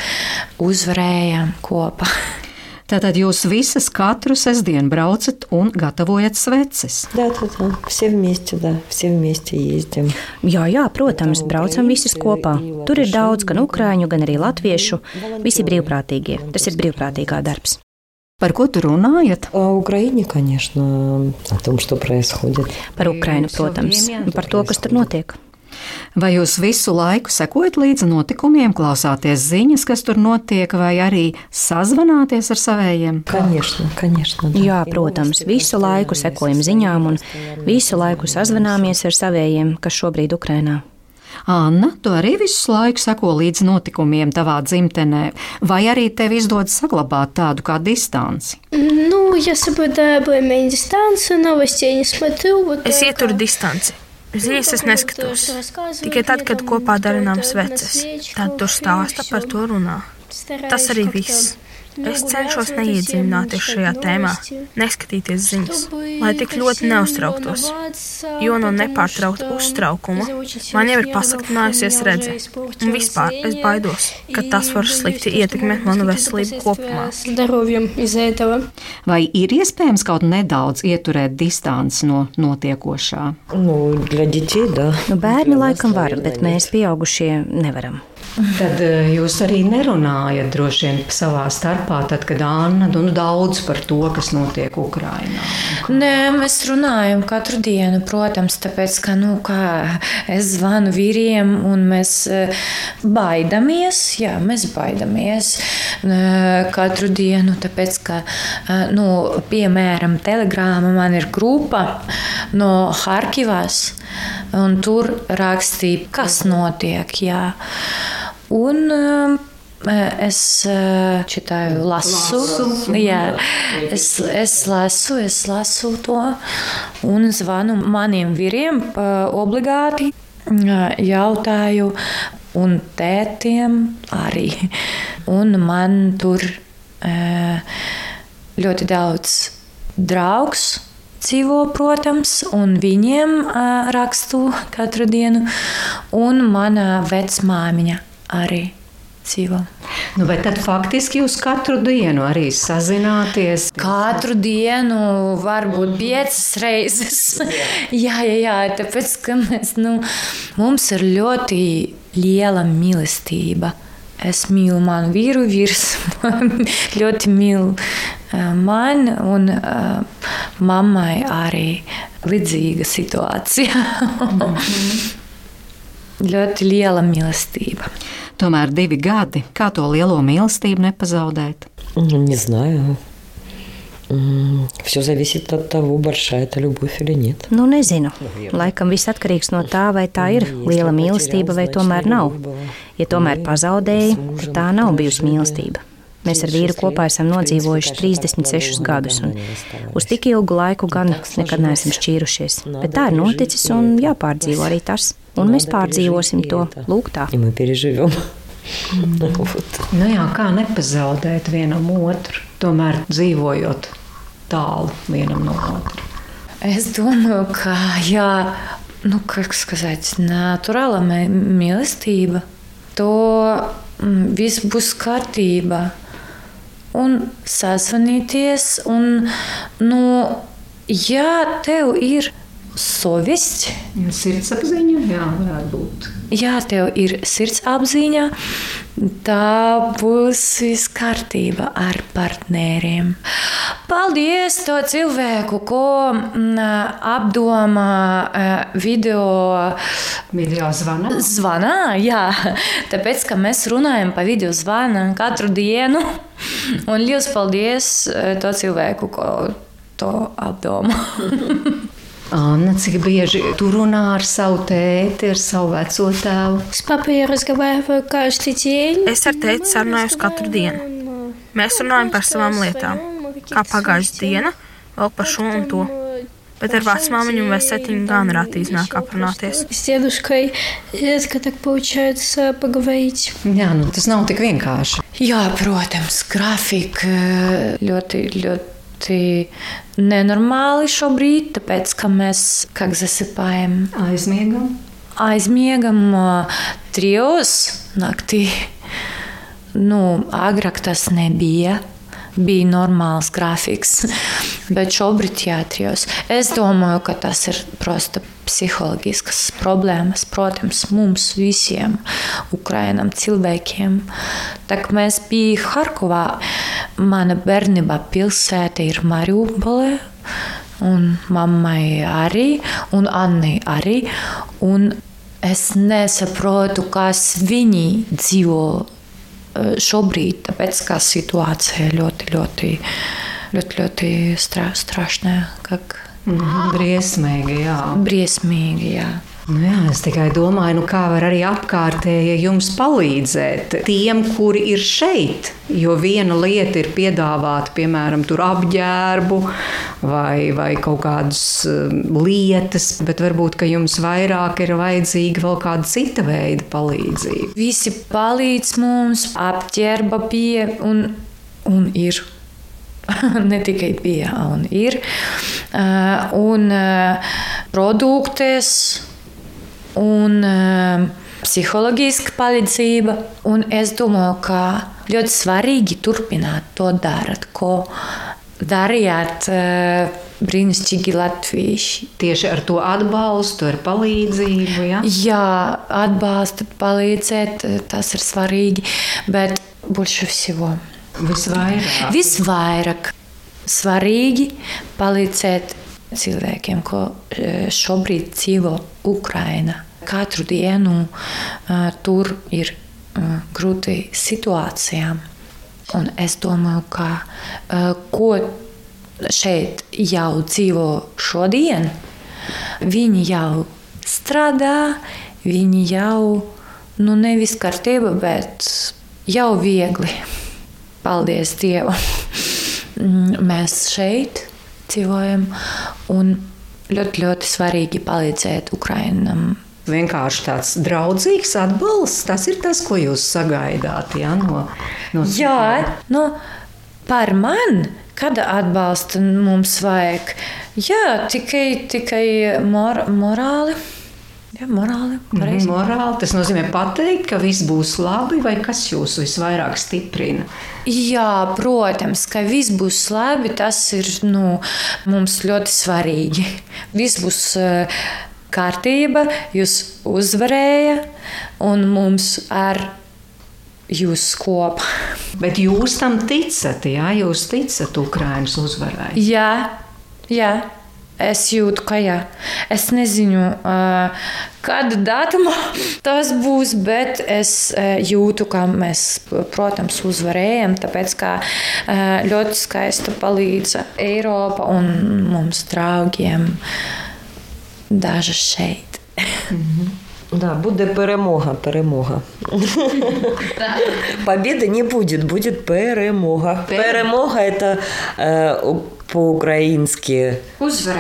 uzvarējām kopā. Tātad jūs visas katru sestdienu braucat un gatavojat sveces. Да, да, да. Все вместе, да. Все вместе ездим. Jā, jā, protams, braucam visas kopā. Tur ir daudz gan ukrāņu, gan arī latviešu. Visi brīvprātīgie. Tas ir brīvprātīgā darbs. Par ko tur runājat? О Украине, конечно, о том, что происходит. Par Ukrainu, protams, un par to, kas tur notiek. Vai jūs visu laiku sekojat līdzi notikumiem, klausāties ziņas, kas tur notiek, vai arī sazvanāties ar savējiem? Конечно, конечно. Да. Jā, protams, visu laiku sekojam ziņām un visu laiku sazvanāmies ar savējiem, kas šobrīd Ukrainā. Anna, tu arī visu laiku seko līdzi notikumiem tavā dzimtenē, vai arī tev izdodas saglabāt tādu kā distanci? Ну, я соблюдаю более-менее дистанцию, новостей не смотрю. Вот Es только- ieturu distanci. Ziņas es neskatos. Tikai tad, kad kopā darinām sveces. Tad tur stāsta par to runā. Tas arī viss. Es cenšos neiedziļināties šajā tēmā, neskatīties ziņas, lai tik ļoti neuztrauktos, jo nu no nepārtraukta uztraukuma man jau ir pasliktinājusies redze, un vispār es baidos, ka tas var slikti ietekmēt manu veselību kopumā. Vai ir iespējams kaut nedaudz ieturēt distanci no notiekošā? Nu, nu bērni laikam var, bet mēs pieaugušie nevaram. Tad eh, jūs arī nerunājat droši vien savā starpā, tad, kad Anna nu, daudz par to, kas notiek Ukrajinā. Nē, mēs runājam katru dienu, protams, tāpēc, ka nu, es zvanu vīriem un mēs eh, baidamies. Jā, mēs baidamies eh, katru dienu, tāpēc, ka, nu, piemēram, Telegrāma man ir grupa no Harkivas, un tur rakstīja, kas notiek. Jā. Un, eh, Es eh, čitаю, lasu, lasu. Jā, es, es lasu, es lasu to un zvanu maniem vīriem obligāti. Jautāju, un tētiem arī. Un man tur eh, ļoti daudz draugs dzīvo, protams, un viņiem rakstu katru dienu, un mana vecmāmiņa arī dzīvo. Nu, bet tad faktiski jūs katru dienu arī sazināties. Katru dienu, varbūt piecas reizes. jā, jā, jā, tāpēc, ka mēs, nu, mums ir ļoti liela mīlestība. Es mīlu manu vīru, vīrs man ļoti mīl eh, mani, un uh, mammai arī līdzīga situācija. ļoti liela mīlestība. Tomēr divi gadi, kā to lielo mīlestību nepazaudēt. Ну, Не знаю. Все зависит от того, большая это любовь или нет. Nu, nezinu. Laikam viss atkarīgs no tā, vai tā ir liela mīlestība, vai tomēr nav. Ja tomēr pazaudēji, tad tā nav bijusi mīlestība. Mēs ar vīru kopā esam nodzīvojuši 36 gadus, un uz tik ilgu laiku gan nekad neesam šķīrušies. Bet tā ir noticis, un jāpārdzīvo arī tas. Un mēs pārdzīvosim to lūk tā. И мы переживем. Вот. Nu jā, kā nepazaudēt vienam otru, tomēr dzīvojot tālu vienam no otra. Es domāju, ka jā, nu, как сказать, натурāla mē- mīlestība, to mm, viss būs kārtībā. Un sazvanīties, un, nu, ja tev ir совесть, Ja sirdsapziņa, jā, varētu būt. ja tev ir sirdsapziņa, tā būs viss kārtība ar partneriem. Paldies to cilvēku, ko mm, apdomā eh, video Video zvana. zvanā. Jā, tāpēc, ka mēs runājam pa video zvanu katru dienu. Un liels paldies eh, to cilvēku, ko to apdomā. Anna, cik bieži tu runā ar savu tēti, ar savu veco tēvu? Es ar tēti sarunājos katru dienu. Mēs runājam par savām lietām, kā pagājušā diena, vēl par šo un to. Bet ar vecmāmiņu mēs septiņu gan rāti iznāk aprunāties. Jā, nu tas nav tik vienkārši. Jā, protams, grafika ļoti, ļoti ļoti nenormāli šobrīd, tāpēc ka mēs, kā zasipājam, aizmiegam. Aizmiegam trijos naktī. Nu, agrāk tas nebija. Bija normāls grafiks, bet šobrīd jāatrijos. Es domāju, ka tas ir prosta psiholoģiskas problēmas, protams, mums visiem, Ukrainam, cilvēkiem. Tā kā mēs bijām Harkovā, mana bērnība pilsēta ir Mariupolē, un mammai arī, un Annai arī. Un es nesaprotu, kas viņi dzīvo Eh, šobrīd, tāpēc ka situācija ļoti, ļoti, ļoti, ļoti stra, strašna. Mhm, Briesmīgi, jā. Briesmīgi, jā. Nu jā, es tikai domāju, nu kā var arī apkārtēji jums palīdzēt. Tiem, kuri ir šeit, jo viena lieta ir piedāvāt, piemēram, apģērbu vai, vai kaut kādas um, lietas, bet varbūt jums vairāk ir vajadzīga vēl kāda cita veida palīdzība. Visi palīdz mums, apģērba pie un, un ir. ne tikai bija, un ir. Uh, un uh, produktes, un uh, psiholoģiska palīdzība. Un es domāju, ka ļoti svarīgi turpināt to darīt, ko darījāt. Uh, brīnišķīgi latvieši. Tieši ar to atbalstu, ar palīdzību. Ja? Jā, atbalstu, palīdzēt, tas ir svarīgi. Bet больше всего. Visvairāk. Visvairāk svarīgi palīdzēt cilvēkiem, ko šobrīd dzīvo Ukraina. Katru dienu uh, tur ir uh, grūti situācijām. Un es domāju, ka uh, ko šeit jau dzīvo šodien, viņi jau strādā, viņi jau nu, nevis kārtība, bet jau viegli. Paldies Dievam! Mēs šeit dzīvojam un ļoti, ļoti svarīgi palīdzēt Ukraiņam. Vienkārši tāds draudzīgs atbalsts, tas ir tas, ko jūs sagaidāt ja, no, no Jā, no, par mani Kāda atbalsta mums vajag? Jā, tikai, tikai mor morāli. Jā, morāli, mm, morāli. Tas nozīmē pateikt, ka viss būs labi, vai kas jūs visvairāk stiprina? Jā, protams, ka viss būs labi. Tas ir nu, mums ļoti svarīgi. Viss būs uh, kārtība, jūs uzvarējat, un mums ar jūs kopā. Bet jūs tam ticat, jā, jūs ticat Ukraiņas uzvarai? Jā, jā. Es jūtu, ka jā. Es nezinu, kāda datuma tas būs, bet es jūtu, ka mēs, protams, uzvarējam. Tāpēc, ka ļoti skaista palīdza Eiropa un mums draugiem Mm -hmm. Да, буде перемога, перемога. Победы не будет, будет перемога. Перемога это э, по-украински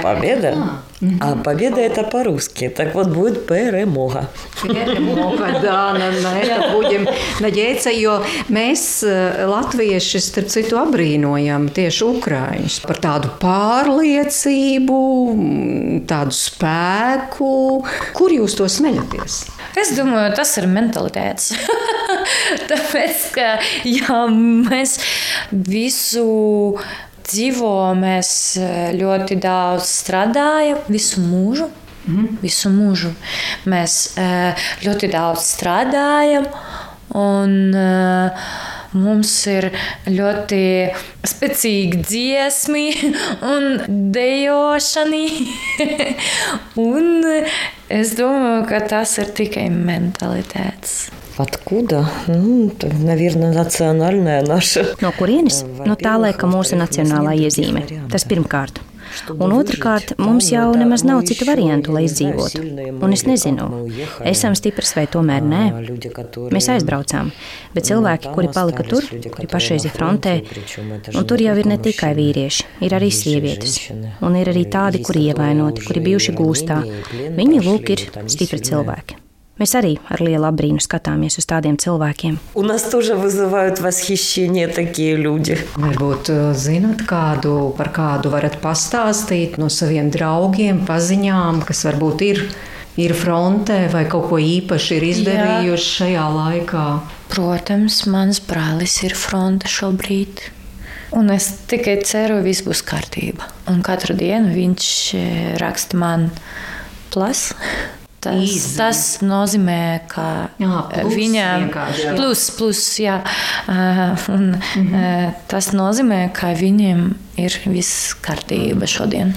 победа, а победа это по-русски. Так вот будет перемога. Перемога, да, на, на это будем надеяться, jo mēs latvieši, starp citu, apbrīnojam tieši ukraiņus par tādu pārliecību, tādu spēku. Kur jūs to smeļaties? Es domāju, tas ir mentalitātes. Tāpēc, ka jā, mēs visu dzīvo, mēs eh, ļoti daudz strādājam visu mūžu. Mm. Visu mūžu mēs eh, ļoti daudz strādājam, un eh, mums ir ļoti spēcīgi dziesmi un dejošana. un es domāju, ka tas ir tikai mentalitātes. Откуда? Nu, tad, наверное, национальная наша. No kurienes? No tā laika mūsu nacionālā iezīme. Tas pirmkārt. Un otrkārt, mums jau nemaz nav citu variantu, lai izdzīvotu. Un es nezinu, esam stiprs vai tomēr nē. Mēs aizbraucām, bet cilvēki, kuri palika tur, kuri pašreiz ir frontē, un tur jau ir ne tikai vīrieši, ir arī sievietes. Un ir arī tādi, kuri ievainoti, kuri bijuši gūstā. Viņi lūk ir stipri cilvēki. Mēs arī ar lielu apbrīnu skatāmies uz tādiem cilvēkiem. Un нас тоже вызывают восхищение такие люди. Varbūt uh, zinat kādu, par kādu varat pastāstīt no saviem draugiem, paziņām, kas varbūt ir, ir frontē vai kaut ko īpaši ir izdarījuši Jā. šajā laikā. Protams, mans brālis ir fronte šobrīd. Un es tikai ceru, ka viss būs kārtībā. Un katru dienu viņš eh, raksta man plus. Tas, Īzi. tas nozīmē, ka jā, plus, viņam ir plus, plus, jā, un mm -hmm. tas nozīmē, ka viņam ir viss kārtība šodien.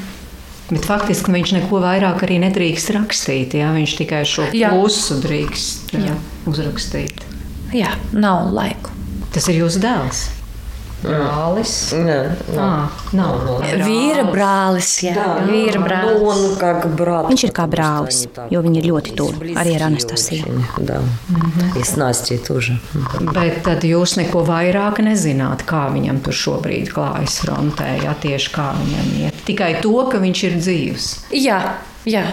Bet faktiski viņš neko vairāk arī nedrīkst rakstīt. Jā? Viņš tikai šo plusu drīkst jā. uzrakstīt. Jā, nav laiku. Tas ir jūsu dēls brālis. Nē, nav. Ah, nav. nav. Vīra brālis. Jā, jā. vīra brālis. Viņš ir kā brālis, jo viņi ir ļoti tuvu arī ar Anastasiju. Mhm. Bet tad jūs neko vairāk nezināt, kā viņam tur šobrīd klājas frontē, ja tieši kā viņam iet. Tikai to, ka viņš ir dzīvs. Jā, jā.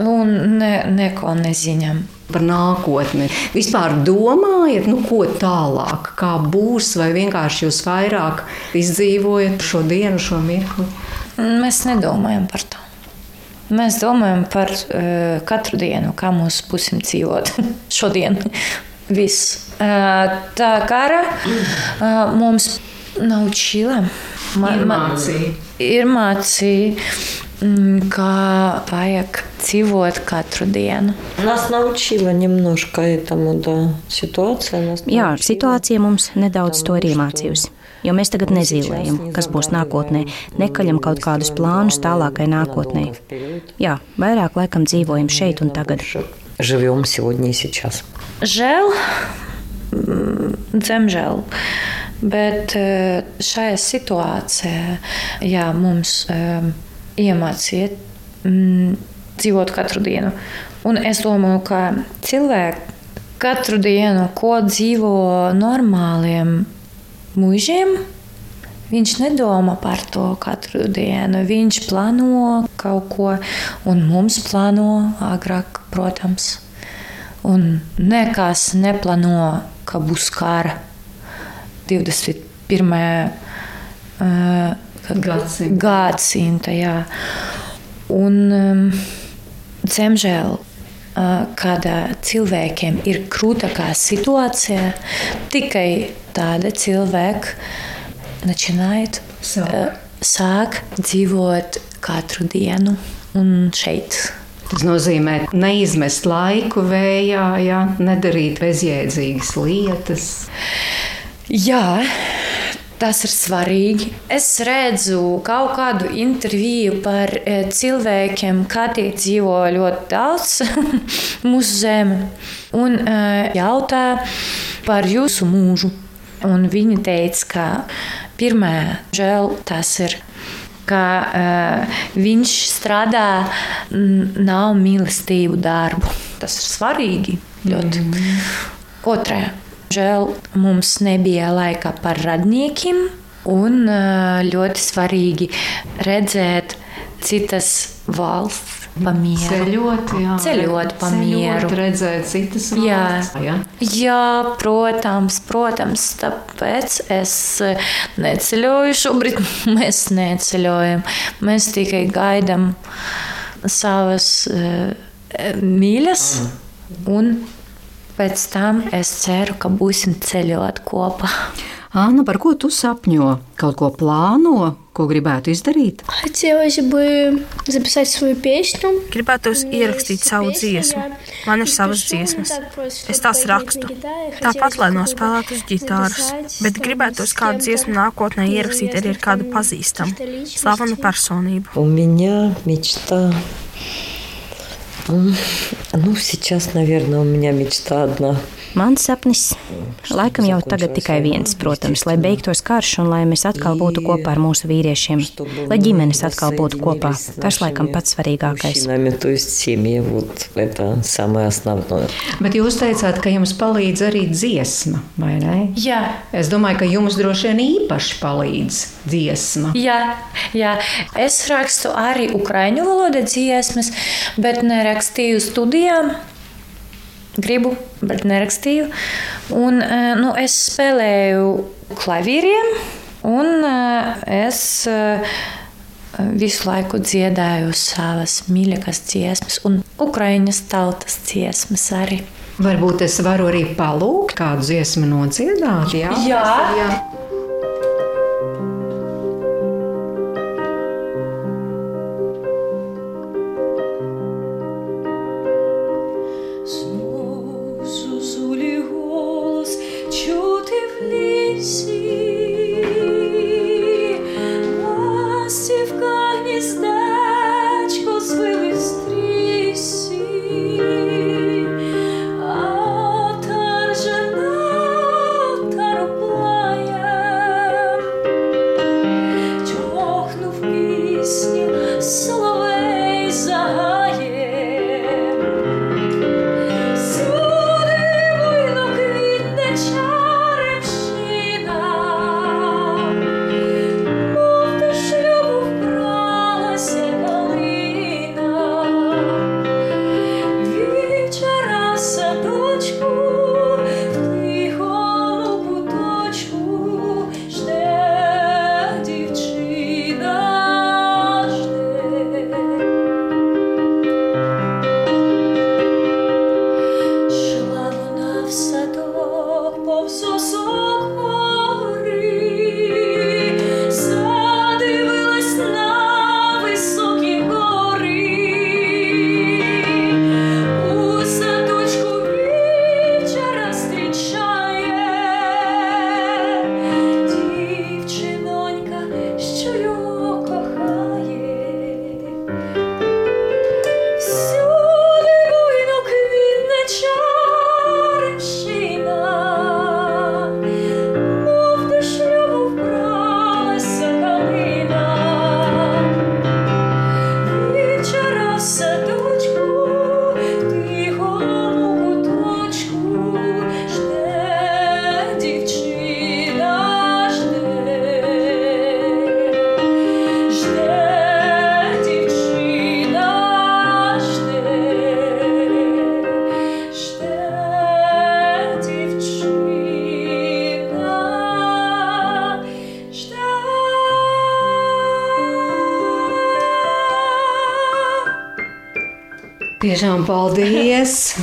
un ne, neko nezinām par nākotni. Vispār domājat, nu, ko tālāk, kā būs, vai vienkārši jūs vairāk izdzīvojat šo dienu, šo mirkli? Mēs nedomājam par to. Mēs domājam par uh, katru dienu, kā mums būsim dzīvot šodien. Viss. Uh, tā kara uh, mums nav čila. Man, man, ir mācīja, kā vajag dzīvot katru dienu. Нас научила немножко этому, да, ситуация. Нас Jā, situācija mums nedaudz to ir iemācījusi. Jo mēs tagad nezīmējam, kas būs nākotnē, nekaļam kaut kādus plānus tālākai nākotnē. Jā, vairāk laikam dzīvojam šeit un tagad. Живем сегодня и сейчас. Žēl, dzemžēl. Bet šajā situācijā jā, mums iemācīja mm, dzīvot katru dienu. Un es domāju, ka cilvēki katru dienu, ko dzīvo normāliem mūžiem, viņš nedomā par to katru dienu. Viņš plāno kaut ko, un mums plāno agrāk, protams. Un nekas neplāno, ka būs kara 21. Uh, gadsimta. gadsimta jā. Un, um, cemžēl, uh, kad cilvēkiem ir krūtākā situācija, tikai tādi cilvēki načinājot sāk. Uh, sāk dzīvot katru dienu un šeit. Tas nozīmē neizmest laiku vējā, ja? nedarīt bezjēdzīgas lietas. Jā, Tas ir svarīgi. Es redzu kaut kādu interviju par e, cilvēkiem, kā tie dzīvo ļoti daudz mūsu zemi, un e, jautā par jūsu mūžu. Un viņi teica, ka pirmā žēl tas ir ka uh, viņš strādā, nav mīlestību darbu. Tas ir svarīgi. Ļoti. Mm. Otrā Žēl mums nebija laika par radniekiem, un ļoti svarīgi redzēt citas valsts. Pamieru. Ceļot, jā, ceļot pa mieru. Redzēt citas valsts. Jā. Jā. jā, protams, protams. Tāpēc es neceļoju šobrīd. Mēs neceļojam. Mēs tikai gaidām savas uh, mīļas un Pēc tam es ceru, ka būsim ceļot kopā. Anna, par ko tu sapņo? Kaut ko plāno, ko gribētu izdarīt? Хотелось бы записать свою песню. Gribētu ierakstīt savu dziesmu. Man ir savas dziesmas. Es tās rakstu. Tāpat, lai nospēlētu uz ģitāras. Bet gribētu kādu dziesmu nākotnē ierakstīt arī ar kādu pazīstamu, slavenu personību. У меня мечта Ну, сейчас, наверное, у меня мечта одна Mans sapnis laikam jau tagad tikai viens, protams, lai beigtos karš un lai mēs atkal būtu kopā ar mūsu vīriešiem, lai ģimenes atkal būtu kopā. Tas laikam pats svarīgākais. Bet jūs teicāt, ka jums palīdz arī dziesma, vai ne? Jā. Es domāju, ka jums droši vien īpaši palīdz dziesma. Jā, jā. es rakstu arī ukraiņu valoda dziesmas, bet nerakstīju studijām gribu, bet nerakstīju. Un, eh, nu, es spēlēju klavieriem, un eh, es eh, visu laiku dziedāju savas mīļākās dziesmas, un ukraiņas tautas dziesmas arī. Varbūt es varu arī palūgt kādu dziesmu nodziedāt. Jā, jā. jā.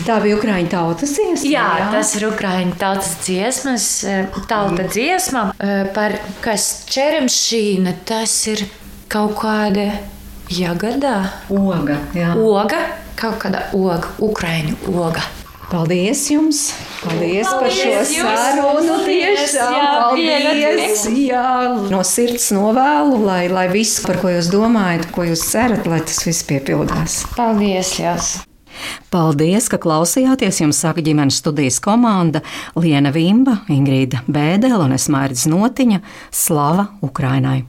Tā bija Ukrāņu tautas dziesma. Jā, jā, tas ir Ukrāņu tautas dziesmas, tauta dziesma par kas čeremšīna. Tas ir kaut kāda jagadā. Oga, jā. Oga, kaut kāda oga, Ukrāņu oga. Paldies jums! Paldies, paldies par šo sarunu. Tiešām jā, paldies! Jā, no sirds novēlu, lai, lai viss, par ko jūs domājat, ko jūs cerat, lai tas viss piepildās. Paldies! Jās. Paldies, ka klausījāties. Jums saka ģimenes studijas komanda Liena Vimba, Ingrīda Bēdelē un Esmērģis Notiņa. Slava Ukrainai!